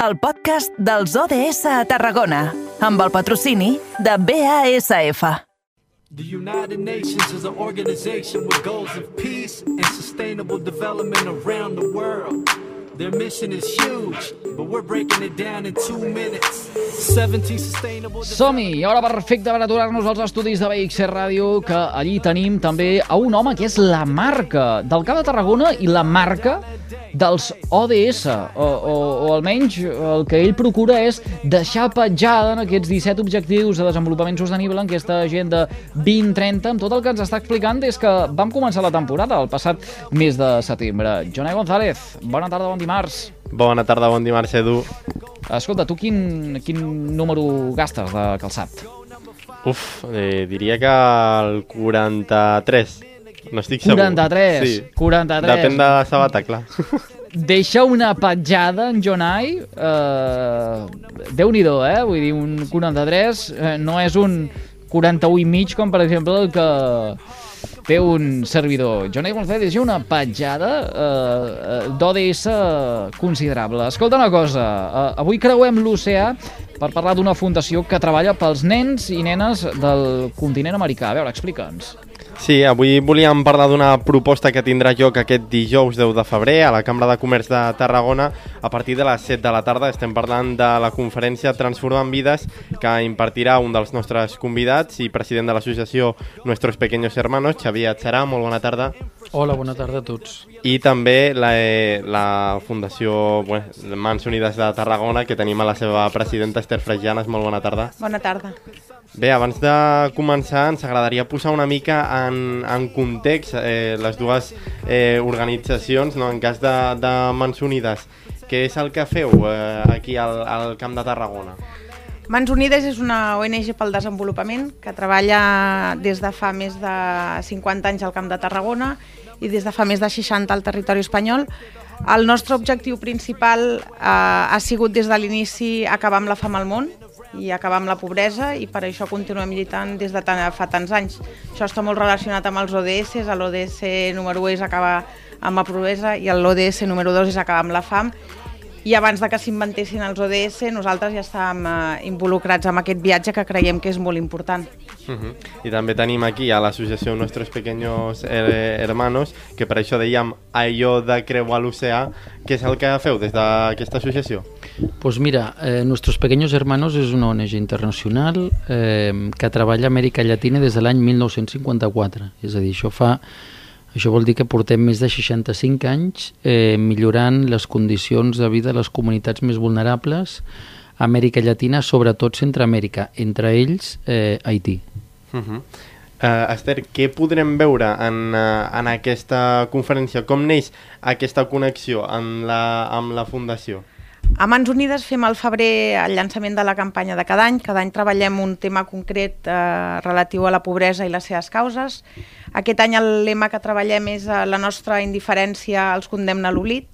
el podcast dels ODS a Tarragona, amb el patrocini de BASF. The United Nations is an organization with goals of peace and sustainable development around the world. Their mission is huge, but we're breaking it down in two minutes. 17 sustainable Som-hi! Hora perfecta per aturar-nos als estudis de BXC Ràdio, que allí tenim també a un home que és la marca del Camp de Tarragona i la marca dels ODS, o, o, o almenys el que ell procura és deixar petjada en aquests 17 objectius de desenvolupament sostenible en aquesta agenda 2030, amb tot el que ens està explicant des que vam començar la temporada, el passat mes de setembre. Jonai González, bona tarda, bon dimarts. Bona tarda, bon dimarts, Edu. Escolta, tu quin, quin número gastes de calçat? Uf, eh, diria que el 43. No estic segur. 43, Sí. 43. Depèn de la sabata, clar. Deixa una petjada en Jonai, eh, Déu-n'hi-do, eh? Vull dir, un 43 eh, no és un 41 i mig com, per exemple, el que té un servidor. Jonai González deixa una petjada eh, eh, d'ODS considerable. Escolta una cosa, eh, avui creuem l'oceà per parlar d'una fundació que treballa pels nens i nenes del continent americà. A veure, explica'ns. Sí, avui volíem parlar d'una proposta que tindrà lloc aquest dijous 10 de febrer a la Cambra de Comerç de Tarragona a partir de les 7 de la tarda. Estem parlant de la conferència Transformant Vides que impartirà un dels nostres convidats i president de l'associació Nuestros Pequeños Hermanos, Xavier Atxarà. Molt bona tarda. Hola, bona tarda a tots. I també la, eh, la Fundació bueno, Mans Unides de Tarragona, que tenim a la seva presidenta Esther Frejanes. Molt bona tarda. Bona tarda. Bé, abans de començar ens agradaria posar una mica en, en context eh, les dues eh, organitzacions, no? en cas de, de Mans Unides. Què és el que feu eh, aquí al, al Camp de Tarragona? Mans Unides és una ONG pel desenvolupament que treballa des de fa més de 50 anys al Camp de Tarragona i des de fa més de 60 al territori espanyol. El nostre objectiu principal eh, ha sigut des de l'inici acabar amb la fam al món i acabar amb la pobresa i per això continuem lluitant des de tant, fa tants anys. Això està molt relacionat amb els ODS, l'ODS número 1 és acabar amb la pobresa i l'ODS número 2 és acabar amb la fam i abans de que s'inventessin els ODS nosaltres ja estàvem eh, involucrats en aquest viatge que creiem que és molt important. Uh -huh. I també tenim aquí a l'associació Nuestros Pequeños Her- Hermanos, que per això dèiem allò de creuar l'oceà. Què és el que feu des d'aquesta associació? Pues mira, eh, Nuestros Pequeños Hermanos és una ONG internacional eh, que treballa a Amèrica Llatina des de l'any 1954. És a dir, això fa això vol dir que portem més de 65 anys eh, millorant les condicions de vida de les comunitats més vulnerables Amèrica Llatina, sobretot Centroamèrica, entre ells eh, Haití. Uh -huh. uh, Esther, què podrem veure en, uh, en aquesta conferència? Com neix aquesta connexió amb la, amb la Fundació? A Mans Unides fem al febrer el llançament de la campanya de cada any. Cada any treballem un tema concret eh, relatiu a la pobresa i les seves causes. Aquest any el lema que treballem és eh, la nostra indiferència als condemna a l'oblit,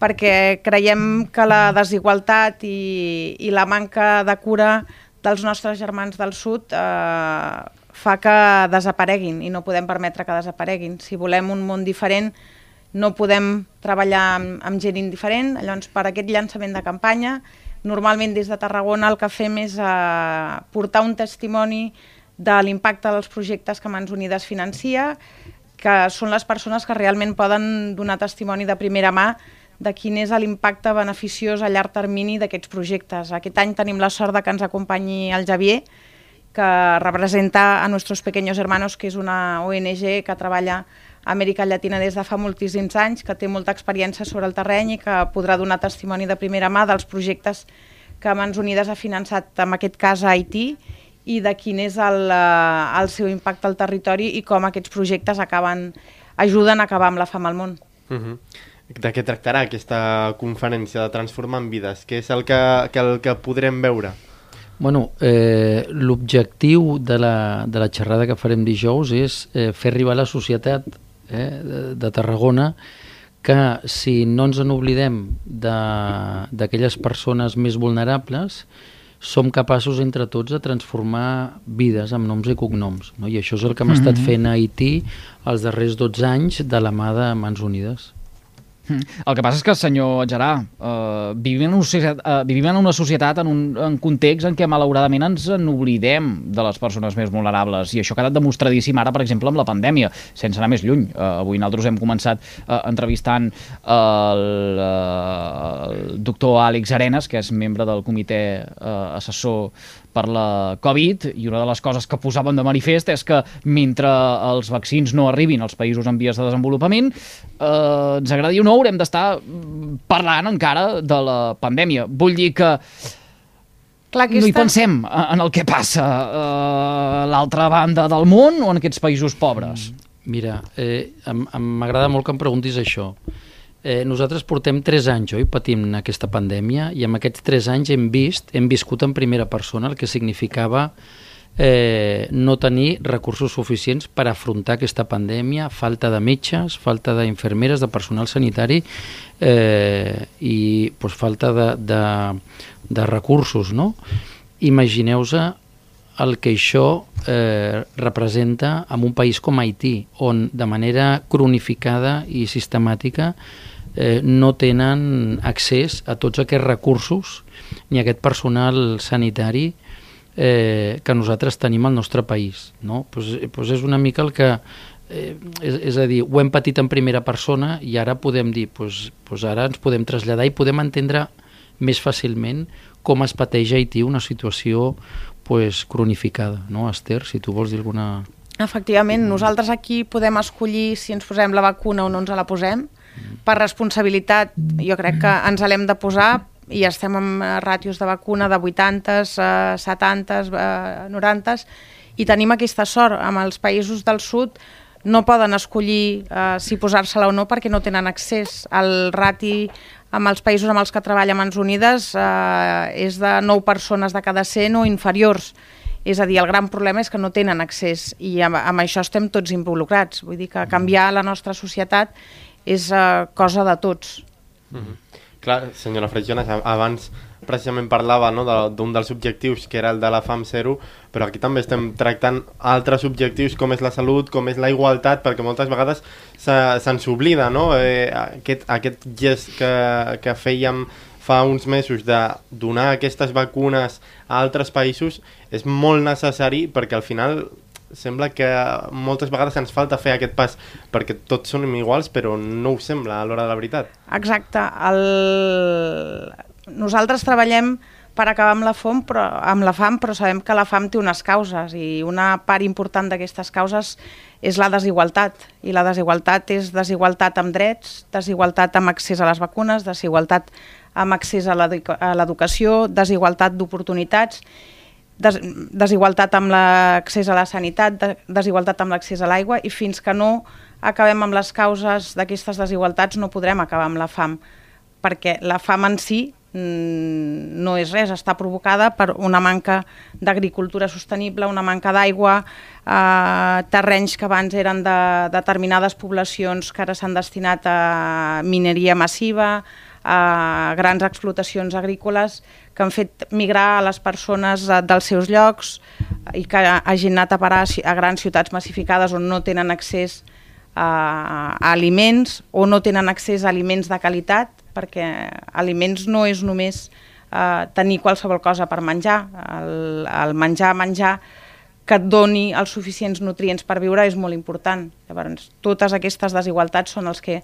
perquè creiem que la desigualtat i, i la manca de cura dels nostres germans del sud eh, fa que desapareguin i no podem permetre que desapareguin. Si volem un món diferent, no podem treballar amb, amb gent indiferent, llavors per aquest llançament de campanya, normalment des de Tarragona el que fem és eh, portar un testimoni de l'impacte dels projectes que Mans Unides financia, que són les persones que realment poden donar testimoni de primera mà de quin és l'impacte beneficiós a llarg termini d'aquests projectes. Aquest any tenim la sort de que ens acompanyi el Javier, que representa a Nuestros Pequeños Hermanos, que és una ONG que treballa a Amèrica Llatina des de fa moltíssims anys, que té molta experiència sobre el terreny i que podrà donar testimoni de primera mà dels projectes que Mans Unides ha finançat, en aquest cas a Haití, i de quin és el, eh, el seu impacte al territori i com aquests projectes acaben, ajuden a acabar amb la fam al món. Uh -huh. De què tractarà aquesta conferència de Transformant Vides? Què és el que, que, el que podrem veure? Bueno, eh, l'objectiu de, la, de la xerrada que farem dijous és eh, fer arribar a la societat eh, de, de Tarragona que si no ens en oblidem de- d'aquelles persones més vulnerables, som capaços entre tots de transformar vides amb noms i cognoms. No? I això és el que hem estat fent a Haití els darrers 12 anys de la mà de Mans Unides. Mm. El que passa és que, senyor Gerà, uh, vivim, en una societat, uh, vivim en una societat en un en context en què malauradament ens n'oblidem de les persones més vulnerables i això ha quedat demostradíssim ara, per exemple, amb la pandèmia, sense anar més lluny. Uh, avui nosaltres hem començat uh, entrevistant el, uh, el doctor Àlex Arenas, que és membre del comitè uh, assessor per la Covid i una de les coses que posaven de manifest és que mentre els vaccins no arribin als països en vies de desenvolupament eh, ens agradi o no haurem d'estar parlant encara de la pandèmia. Vull dir que Clar, aquesta... no hi pensem en el que passa a l'altra banda del món o en aquests països pobres. Mira, eh, m'agrada molt que em preguntis això. Eh, nosaltres portem 3 anys, oi, patint aquesta pandèmia i en aquests 3 anys hem vist, hem viscut en primera persona el que significava eh, no tenir recursos suficients per afrontar aquesta pandèmia, falta de metges, falta d'infermeres, de personal sanitari eh, i pues, falta de, de, de recursos, no? Imagineu-vos el que això eh, representa en un país com Haití, on de manera cronificada i sistemàtica eh, no tenen accés a tots aquests recursos ni a aquest personal sanitari eh, que nosaltres tenim al nostre país. No? Pues, pues és una mica el que... Eh, és, és a dir, ho hem patit en primera persona i ara podem dir, pues, pues ara ens podem traslladar i podem entendre més fàcilment com es pateix a Haití una situació pues, cronificada. No, Esther, si tu vols dir alguna... Efectivament, nosaltres aquí podem escollir si ens posem la vacuna o no ens la posem, per responsabilitat jo crec que ens l'hem de posar i estem amb ràtios de vacuna de 80, 70, 90 i tenim aquesta sort. Amb els països del sud no poden escollir eh, si posar-se-la o no perquè no tenen accés. El rati amb els països amb els que treballa Mans Unides eh, és de 9 persones de cada 100 o inferiors. És a dir, el gran problema és que no tenen accés i amb, amb això estem tots involucrats. Vull dir que canviar la nostra societat és uh, cosa de tots. Mm -hmm. Clar, senyora Frejones, abans precisament parlava no, d'un de, dels objectius que era el de la FAM 0, però aquí també estem tractant altres objectius com és la salut, com és la igualtat, perquè moltes vegades se'ns se oblida no? eh, aquest, aquest gest que, que fèiem fa uns mesos de donar aquestes vacunes a altres països és molt necessari perquè al final sembla que moltes vegades ens falta fer aquest pas perquè tots som iguals però no ho sembla a l'hora de la veritat. Exacte. El... Nosaltres treballem per acabar amb la, fam, però, amb la fam, però sabem que la fam té unes causes i una part important d'aquestes causes és la desigualtat. I la desigualtat és desigualtat amb drets, desigualtat amb accés a les vacunes, desigualtat amb accés a l'educació, desigualtat d'oportunitats des desigualtat amb l'accés a la sanitat, de desigualtat amb l'accés a l'aigua i fins que no acabem amb les causes d'aquestes desigualtats no podrem acabar amb la fam, perquè la fam en si mm, no és res, està provocada per una manca d'agricultura sostenible, una manca d'aigua, eh, terrenys que abans eren de determinades poblacions que ara s'han destinat a mineria massiva, a grans explotacions agrícoles que han fet migrar a les persones eh, dels seus llocs i que hagin anat a parar a grans ciutats massificades on no tenen accés a, a aliments o no tenen accés a aliments de qualitat perquè aliments no és només eh, tenir qualsevol cosa per menjar. El, el menjar, menjar que et doni els suficients nutrients per viure és molt important. Llavors, totes aquestes desigualtats són els que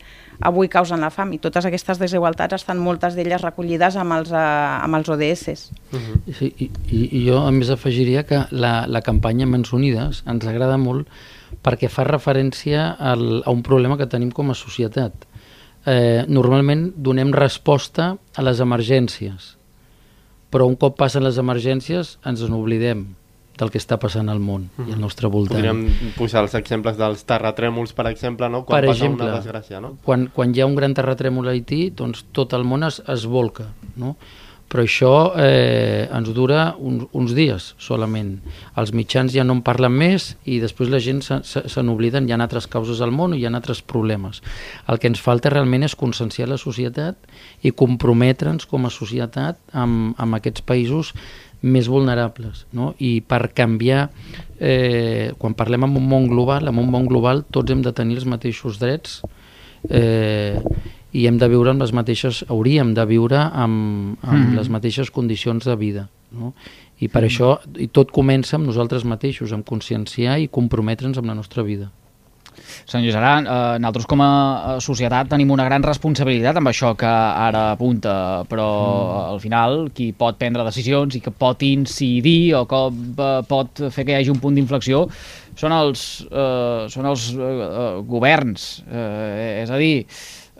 avui causen la fam i totes aquestes desigualtats estan moltes d'elles recollides amb els, uh, amb els ODS. Uh -huh. sí, i, i jo a més afegiria que la, la campanya Mans Unides ens agrada molt perquè fa referència al, a un problema que tenim com a societat. Eh, normalment donem resposta a les emergències, però un cop passen les emergències ens n'oblidem del que està passant al món mm -hmm. i al nostre voltant. Podríem posar els exemples dels terratrèmols, per exemple, no? quan per passa exemple, una desgràcia. No? Quan, quan hi ha un gran terratrèmol a Haití, doncs tot el món es, es volca. No? Però això eh, ens dura un, uns dies solament. Els mitjans ja no en parlen més i després la gent se, se, se n'obliden, hi ha altres causes al món i hi ha altres problemes. El que ens falta realment és conscienciar la societat i comprometre'ns com a societat amb, amb aquests països més vulnerables. No? I per canviar, eh, quan parlem en un món global, en un món global tots hem de tenir els mateixos drets eh, i hem de viure amb les mateixes, hauríem de viure amb, amb mm. les mateixes condicions de vida. No? I per mm. això i tot comença amb nosaltres mateixos, amb conscienciar i comprometre'ns amb la nostra vida. Senyor Geran, eh, nosaltres com a societat tenim una gran responsabilitat amb això que ara apunta, però mm. al final qui pot prendre decisions i que pot incidir o que eh, pot fer que hi hagi un punt d'inflexió són els, eh, són els eh, eh governs. Eh, és a dir,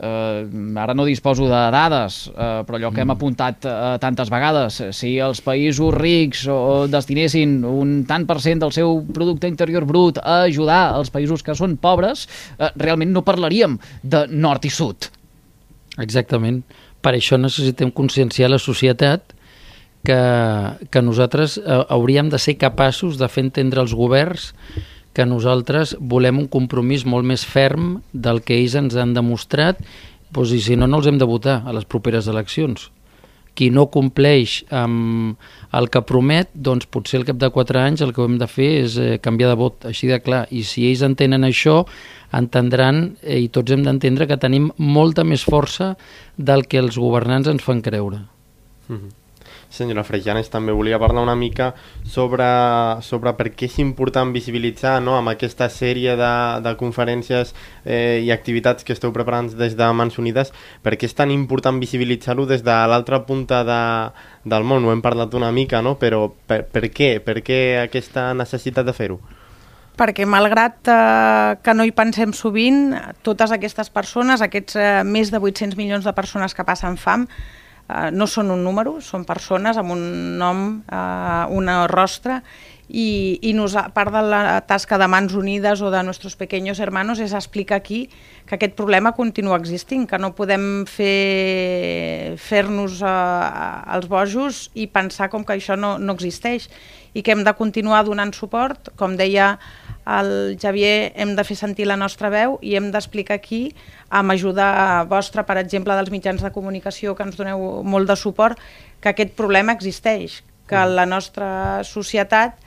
eh, ara no disposo de dades, eh, però allò que hem mm. apuntat eh, tantes vegades, si els països rics o destinessin un tant per cent del seu producte interior brut a ajudar els països que són pobres, eh, realment no parlaríem de nord i sud. Exactament. Per això necessitem conscienciar la societat que, que nosaltres eh, hauríem de ser capaços de fer entendre als governs que nosaltres volem un compromís molt més ferm del que ells ens han demostrat doncs, i si no, no els hem de votar a les properes eleccions. Qui no compleix amb el que promet, doncs potser al cap de 4 anys el que hem de fer és eh, canviar de vot, així de clar. I si ells entenen això, entendran, eh, i tots hem d'entendre, que tenim molta més força del que els governants ens fan creure. Mm -hmm senyora Frejanes, també volia parlar una mica sobre, sobre per què és important visibilitzar no, amb aquesta sèrie de, de conferències eh, i activitats que esteu preparant des de Mans Unides, per què és tan important visibilitzar-ho des de l'altra punta de, del món? Ho hem parlat una mica, no? però per, per què? Per què aquesta necessitat de fer-ho? perquè malgrat eh, que no hi pensem sovint, totes aquestes persones, aquests eh, més de 800 milions de persones que passen fam, eh, no són un número, són persones amb un nom, eh, un rostre, i, i nos, part de la tasca de Mans Unides o de Nuestros Pequeños Hermanos és explicar aquí que aquest problema continua existint, que no podem fer fer-nos eh, els bojos i pensar com que això no, no existeix i que hem de continuar donant suport, com deia el Javier, hem de fer sentir la nostra veu i hem d'explicar aquí, amb ajuda vostra, per exemple, dels mitjans de comunicació que ens doneu molt de suport, que aquest problema existeix, que mm. la nostra societat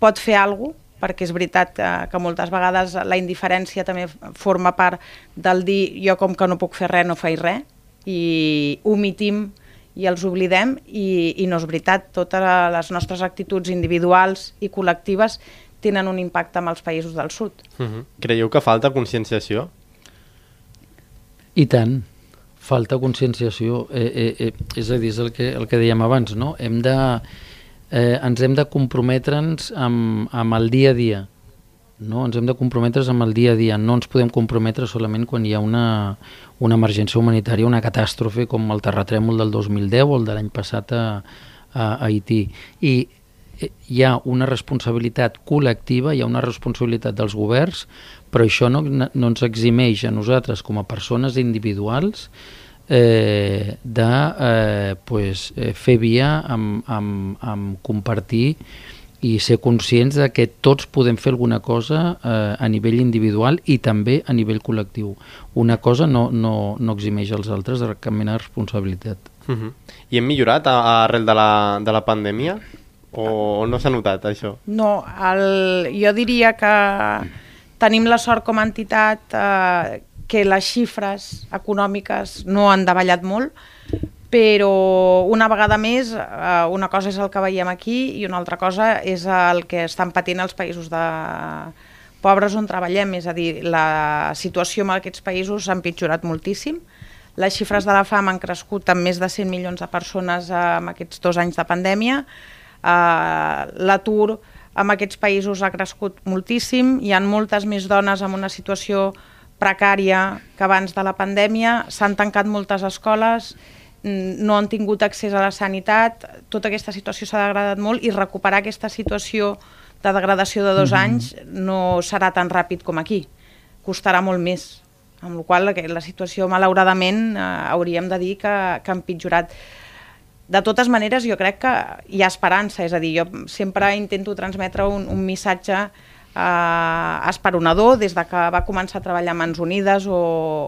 pot fer alguna cosa, perquè és veritat que, que moltes vegades la indiferència també forma part del dir jo com que no puc fer res no faig res i omitim i els oblidem i, i no és veritat, totes les nostres actituds individuals i col·lectives tenen un impacte amb els països del sud. Uh -huh. Creieu que falta conscienciació? I tant, falta conscienciació. Eh, eh, eh, és a dir, és el que, el que dèiem abans, no? Hem de, eh, ens hem de comprometre'ns amb, amb el dia a dia. No? Ens hem de comprometre's amb el dia a dia. No ens podem comprometre solament quan hi ha una, una emergència humanitària, una catàstrofe com el terratrèmol del 2010 o el de l'any passat a, a Haití. I hi ha una responsabilitat col·lectiva, hi ha una responsabilitat dels governs, però això no, no ens eximeix a nosaltres com a persones individuals eh, de eh, pues, eh, fer via amb, amb, amb compartir i ser conscients de que tots podem fer alguna cosa eh, a nivell individual i també a nivell col·lectiu. Una cosa no, no, no eximeix els altres de cap mena de responsabilitat. Uh -huh. I hem millorat arrel de la, de la pandèmia? O no s'ha notat, això? No, el, jo diria que tenim la sort com a entitat eh, que les xifres econòmiques no han davallat molt, però una vegada més, eh, una cosa és el que veiem aquí i una altra cosa és el que estan patint els països de pobres on treballem, és a dir, la situació en aquests països s'ha empitjorat moltíssim, les xifres de la fam han crescut amb més de 100 milions de persones en aquests dos anys de pandèmia, L'atur en aquests països ha crescut moltíssim, hi han moltes més dones en una situació precària que abans de la pandèmia, s'han tancat moltes escoles, no han tingut accés a la sanitat, tota aquesta situació s'ha degradat molt i recuperar aquesta situació de degradació de dos mm -hmm. anys no serà tan ràpid com aquí, costarà molt més, amb la qual la situació malauradament eh, hauríem de dir que, que ha empitjorat de totes maneres, jo crec que hi ha esperança, és a dir, jo sempre intento transmetre un, un missatge eh, esperonador des de que va començar a treballar Mans Unides o,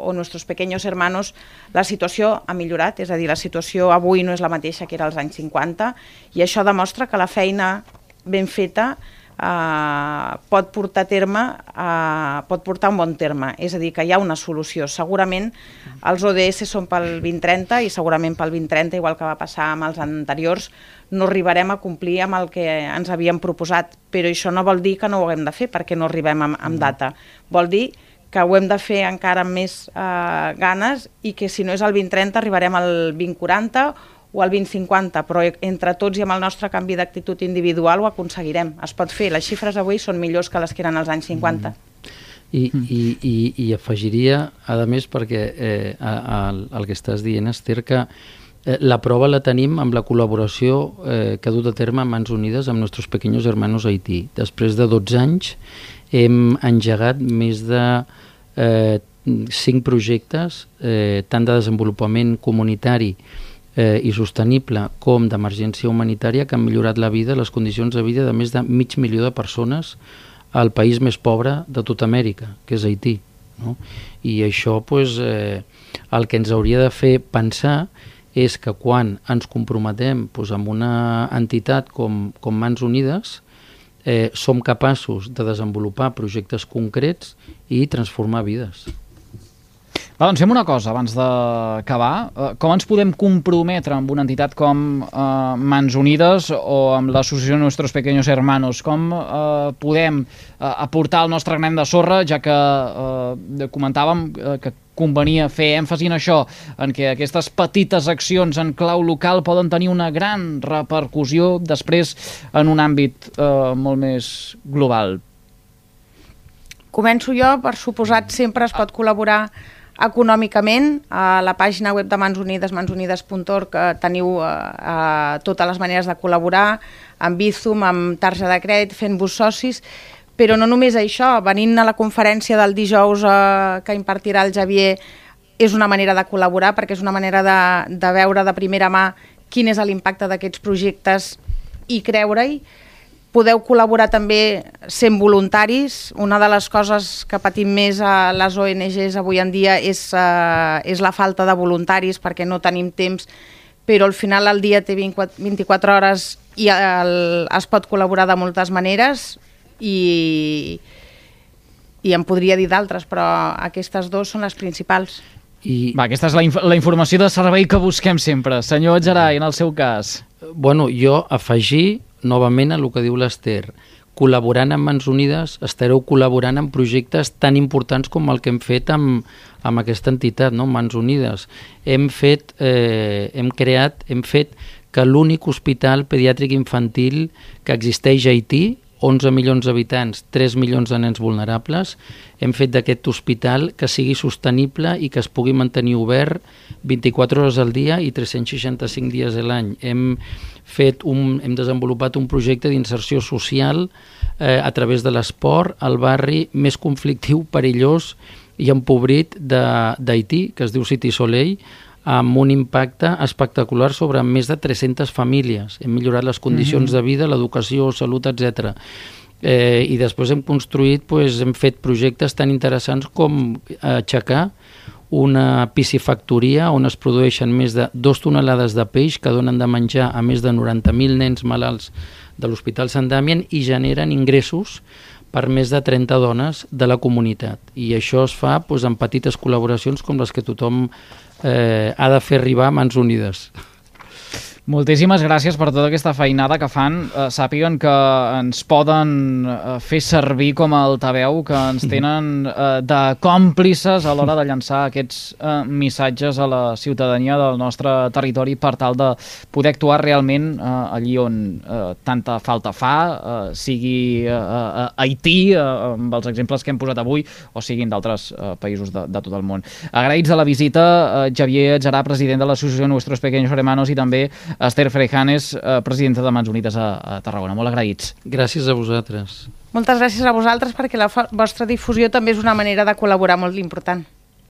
o Nuestros Pequeños Hermanos, la situació ha millorat, és a dir, la situació avui no és la mateixa que era als anys 50 i això demostra que la feina ben feta eh, pot portar a terme, eh, pot portar un bon terme, és a dir, que hi ha una solució. Segurament els ODS són pel 2030 i segurament pel 2030, igual que va passar amb els anteriors, no arribarem a complir amb el que ens havíem proposat, però això no vol dir que no ho haguem de fer perquè no arribem amb, amb data. Vol dir que ho hem de fer encara amb més eh, ganes i que si no és el 2030 arribarem al 2040 o al 2050, però entre tots i amb el nostre canvi d'actitud individual ho aconseguirem. Es pot fer, les xifres avui són millors que les que eren als anys 50. Mm. I, i, i, i afegiria, a més, perquè eh, el, el que estàs dient, Esther, que eh, la prova la tenim amb la col·laboració eh, que ha dut a terme a Mans Unides amb nostres pequeños hermanos Haití. Després de 12 anys hem engegat més de eh, 5 projectes, eh, tant de desenvolupament comunitari eh, i sostenible com d'emergència humanitària que han millorat la vida, les condicions de vida de més de mig milió de persones al país més pobre de tota Amèrica, que és Haití. No? I això pues, eh, el que ens hauria de fer pensar és que quan ens comprometem pues, amb una entitat com, com Mans Unides, eh, som capaços de desenvolupar projectes concrets i transformar vides. Va, doncs fem una cosa abans d'acabar. Uh, com ens podem comprometre amb una entitat com uh, Mans Unides o amb l'associació Nuestros Pequeños Hermanos? Com uh, podem uh, aportar el nostre gran de sorra, ja que uh, comentàvem uh, que convenia fer èmfasi en això, en que aquestes petites accions en clau local poden tenir una gran repercussió després en un àmbit uh, molt més global. Començo jo, per suposat sempre es pot col·laborar econòmicament, a la pàgina web de Mans Unides, mansunides.org, eh, teniu eh, eh, totes les maneres de col·laborar, amb Bizum, amb tarja de crèdit, fent-vos socis, però no només això, venint a la conferència del dijous eh, que impartirà el Javier és una manera de col·laborar perquè és una manera de, de veure de primera mà quin és l'impacte d'aquests projectes i creure-hi, Podeu col·laborar també sent voluntaris. Una de les coses que patim més a les ONGs avui en dia és, uh, és la falta de voluntaris perquè no tenim temps, però al final el dia té 24, 24 hores i el, es pot col·laborar de moltes maneres i, i em podria dir d'altres, però aquestes dues són les principals. I... Va, aquesta és la, inf la informació de servei que busquem sempre. Senyor Gerai, en el seu cas. Bueno, jo afegir novament a el que diu l'Ester, col·laborant amb Mans Unides estareu col·laborant en projectes tan importants com el que hem fet amb, amb aquesta entitat, no? Mans Unides. Hem fet, eh, hem creat, hem fet que l'únic hospital pediàtric infantil que existeix a Haití 11 milions d'habitants, 3 milions de nens vulnerables, hem fet d'aquest hospital que sigui sostenible i que es pugui mantenir obert 24 hores al dia i 365 dies a l'any. Hem, fet un, hem desenvolupat un projecte d'inserció social eh, a través de l'esport al barri més conflictiu, perillós i empobrit d'Haití, que es diu City Soleil, amb un impacte espectacular sobre més de 300 famílies. Hem millorat les condicions mm -hmm. de vida, l'educació, salut, etc. Eh, I després hem construït, pues, hem fet projectes tan interessants com aixecar una piscifactoria on es produeixen més de dos tonelades de peix que donen de menjar a més de 90.000 nens malalts de l'Hospital Sant Damien i generen ingressos per més de 30 dones de la comunitat. I això es fa doncs, en petites col·laboracions com les que tothom eh, ha de fer arribar a mans unides. Moltíssimes gràcies per tota aquesta feinada que fan. Uh, sàpiguen que ens poden uh, fer servir com a altaveu, que ens tenen uh, de còmplices a l'hora de llançar aquests uh, missatges a la ciutadania del nostre territori per tal de poder actuar realment allí on tanta falta fa, sigui uh, Haití, amb els exemples que hem posat avui, o siguin d'altres països de, de tot el món. Agraïts de la visita, uh, Javier Gerà, president de l'associació Nuestros Pequeños Hermanos, i també Esther Frejanes, eh, presidenta de Mans Unides a, a Tarragona. Molt agraïts. Gràcies a vosaltres. Moltes gràcies a vosaltres perquè la vostra difusió també és una manera de col·laborar molt important.